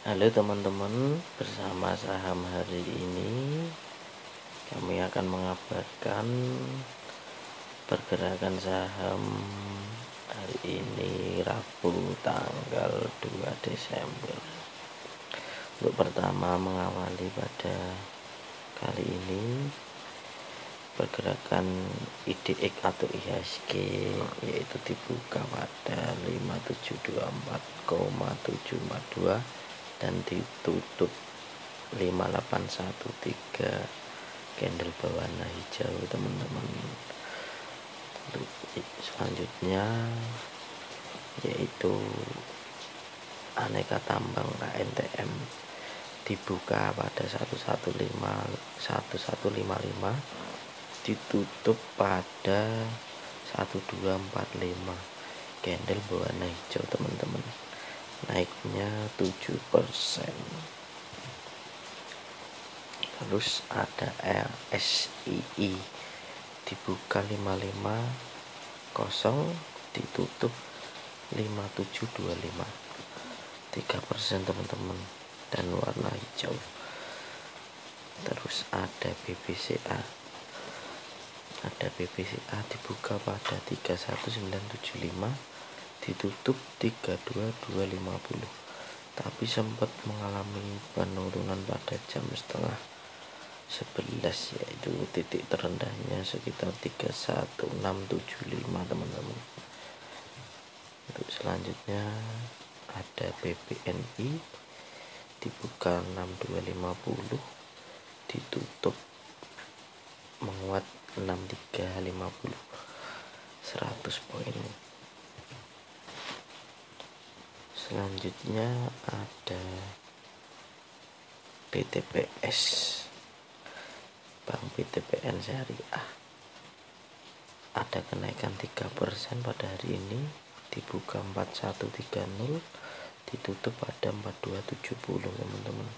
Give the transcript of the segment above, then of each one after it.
Halo teman-teman, bersama saham hari ini kami akan mengabarkan pergerakan saham hari ini Rabu tanggal 2 Desember. Untuk pertama mengawali pada kali ini pergerakan IDX atau IHSG yaitu dibuka pada 5724,752 dan ditutup. 5813 candle berwarna hijau teman-teman. Selanjutnya yaitu aneka tambang KNTM dibuka pada 115 1155 ditutup pada 1245 candle berwarna hijau teman-teman naiknya 7% terus ada RSII dibuka 550 ditutup 5725 3% teman-teman dan warna hijau. Terus ada BBCA ada BBCA dibuka pada 31975 ditutup 32250 tapi sempat mengalami penurunan pada jam setengah 11 yaitu titik terendahnya sekitar 31675 teman-teman. Untuk selanjutnya ada BBNI dibuka 6250 ditutup menguat 6350 100 poin selanjutnya ada BTPS Bank BTPN Syariah. Ada kenaikan 3% pada hari ini. Dibuka 4130 ditutup pada 4270 teman-teman.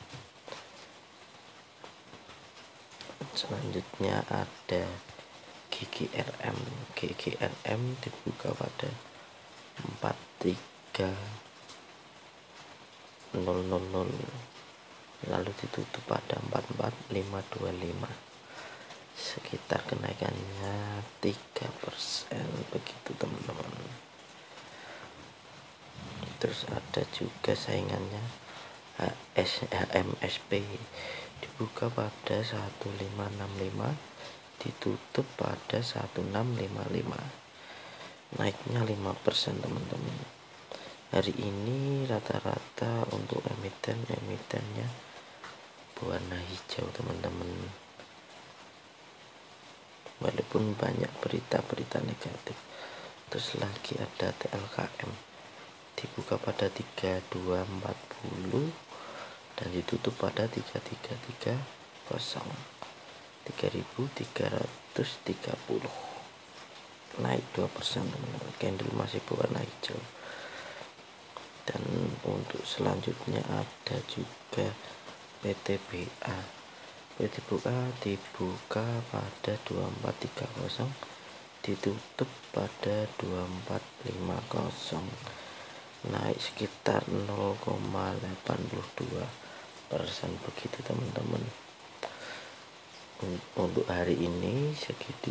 Selanjutnya ada GGRM GGRM dibuka pada 43000 lalu ditutup pada 44525 sekitar kenaikannya 3% begitu teman-teman. Terus ada juga saingannya. HMSP dibuka pada 1565 ditutup pada 1655 naiknya 5% teman-teman hari ini rata-rata untuk emiten emitennya berwarna hijau teman-teman. Walaupun banyak berita-berita negatif. Terus lagi ada TLKM dibuka pada 3240 dan ditutup pada 3330 3330 naik 2% teman-teman. Candle masih berwarna hijau dan untuk selanjutnya ada juga PTBA PTBA dibuka pada 2430 ditutup pada 2450 naik sekitar 0,82 persen. Begitu teman-teman. Untuk hari ini segitu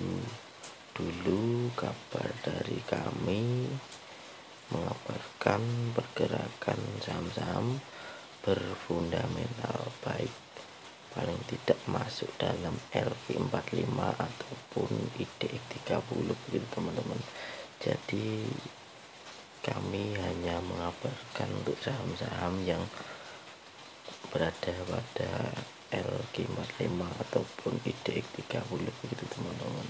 dulu kabar dari kami mengabarkan pergerakan saham-saham berfundamental baik paling tidak masuk dalam LQ45 ataupun IDX 30 begitu teman-teman. Jadi kami hanya mengabarkan untuk saham-saham yang berada pada LG45 ataupun IDX 30 begitu teman-teman.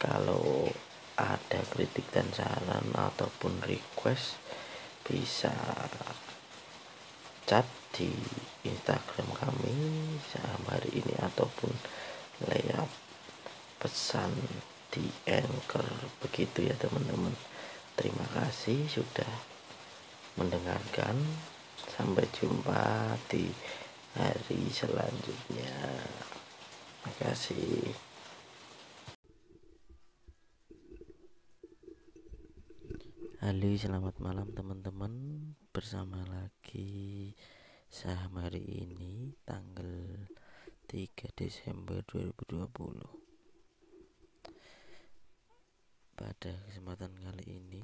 Kalau ada kritik dan saran ataupun request bisa chat di Instagram kami saham hari ini ataupun layout pesan di anchor. Begitu ya teman-teman. Terima kasih sudah mendengarkan. Sampai jumpa di hari selanjutnya. Terima kasih Halo selamat malam teman-teman. Bersama lagi saham hari ini tanggal 3 Desember 2020 pada kesempatan kali ini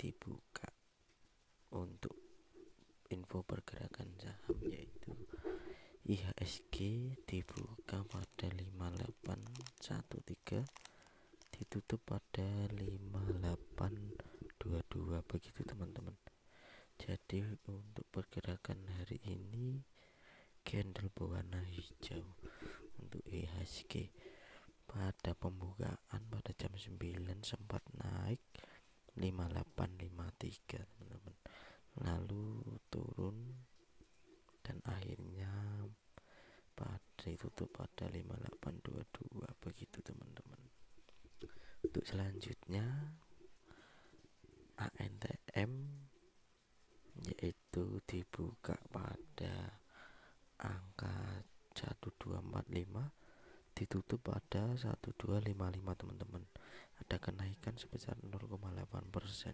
dibuka untuk info pergerakan saham yaitu IHSG dibuka pada 5813 ditutup pada 5822 begitu teman-teman. Jadi untuk pergerakan hari ini candle berwarna hijau untuk IHSG pada pembukaan pada jam 9 sempat naik 5853 teman-teman. Lalu turun dan akhirnya pada ditutup pada 5822 begitu teman-teman. Untuk selanjutnya ANTM yaitu dibuka pada angka 1245 ditutup pada 1255 teman-teman. Ada kenaikan sebesar 0,8 persen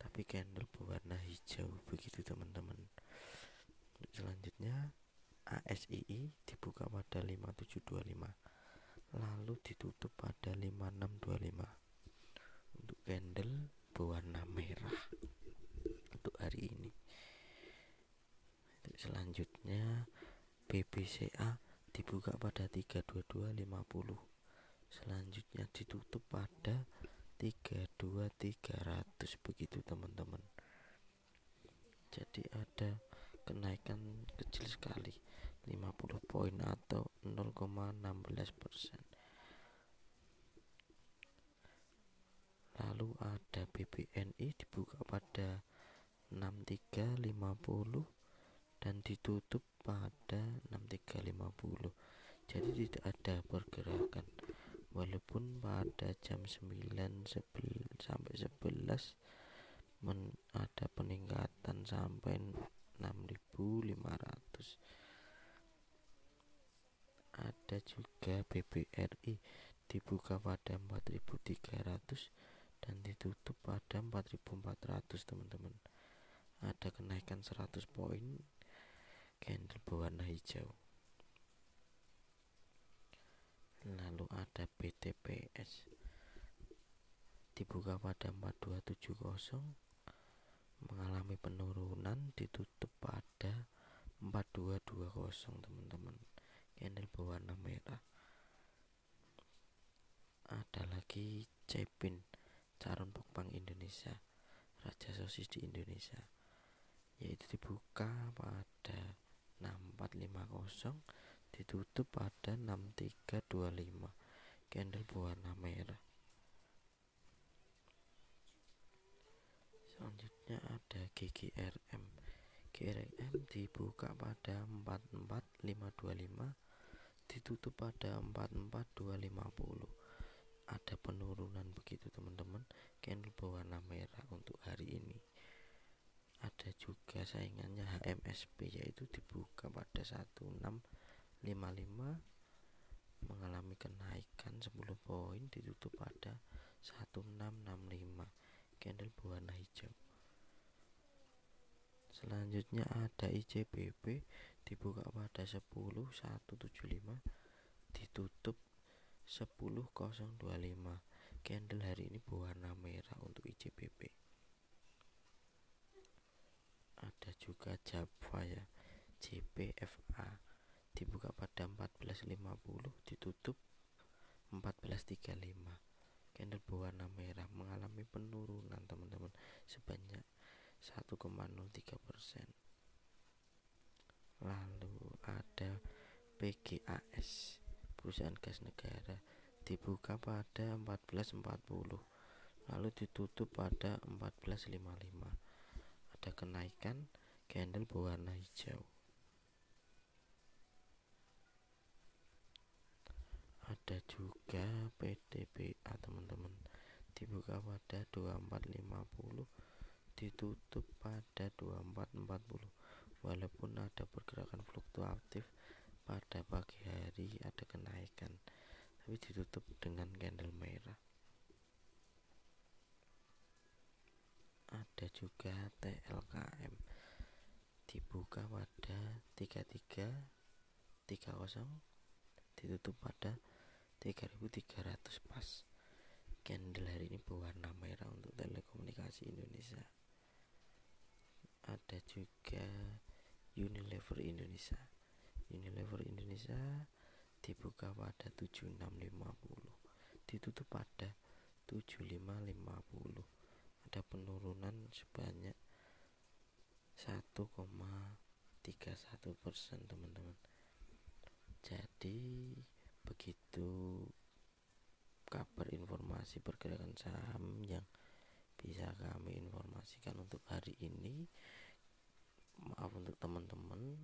tapi candle berwarna hijau begitu teman-teman. Selanjutnya ASII dibuka pada 5725 lalu ditutup pada 5625 untuk candle berwarna merah. Untuk hari ini. Selanjutnya BBCA dibuka pada 32250 selanjutnya ditutup pada 32300 begitu teman-teman. Jadi ada kenaikan kecil sekali. 50 poin atau 0,16 persen lalu ada BBNI dibuka pada 6350 dan ditutup pada 6350 jadi tidak ada pergerakan. Walaupun pada jam 9 11 sampai 11 men, ada peningkatan sampai 6500 ada juga BBRI dibuka pada 4300 dan ditutup pada 4400 teman-teman. Ada kenaikan 100 poin. Candle berwarna hijau. Lalu ada BTPS dibuka pada 4270 mengalami penurunan. Ditutup pada 4220 teman-teman. Candle berwarna merah. Ada lagi Cepin Caron Pokpang Indonesia Raja Sosis di Indonesia. Yaitu dibuka pada 6450 ditutup pada 6325 candle berwarna merah. Selanjutnya ada GGRM GRM dibuka pada 44525 ditutup pada 44250 ada penurunan begitu teman-teman. Candle berwarna merah untuk hari ini. Ada juga saingannya HMSP yaitu dibuka pada 1655 mengalami kenaikan 10 poin ditutup pada 1665 candle berwarna hijau. Selanjutnya ada ICBP dibuka pada 10175 ditutup 10025 candle hari ini berwarna merah untuk ICBP ada juga Java ya JPFA dibuka pada 14.50 ditutup 14.35 candle berwarna merah mengalami penurunan teman-teman sebanyak 1,03 persen. Lalu ada PGAS perusahaan gas negara dibuka pada 14.40 lalu ditutup pada 14.55 ada kenaikan candle berwarna hijau. Ada juga PDBA teman-teman. Dibuka pada 2450 ditutup pada 2440 walaupun ada pergerakan fluktuatif pada pagi hari ada kenaikan tapi ditutup dengan candle merah. Ada juga TLKM dibuka pada 3330 ditutup pada 3300 pas. Candle hari ini berwarna merah untuk telekomunikasi Indonesia. Ada juga Unilever Indonesia Unilever Indonesia dibuka pada 7650 ditutup pada 7550 ada penurunan sebanyak 1,31 persen teman-teman. Jadi begitu kabar informasi pergerakan saham yang bisa kami informasikan untuk hari ini maaf untuk teman-teman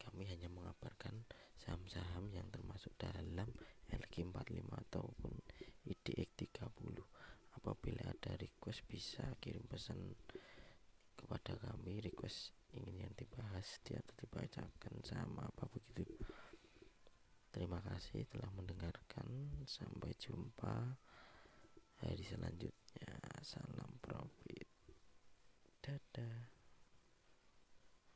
kami hanya mengabarkan saham-saham yang termasuk dalam LQ45 ataupun IDX30 apabila ada request bisa kirim pesan kepada kami. Request ingin yang dibahas dia dibacakan sama apa begitu. Terima kasih telah mendengarkan. Sampai jumpa hari selanjutnya. Salam profit. Dadah.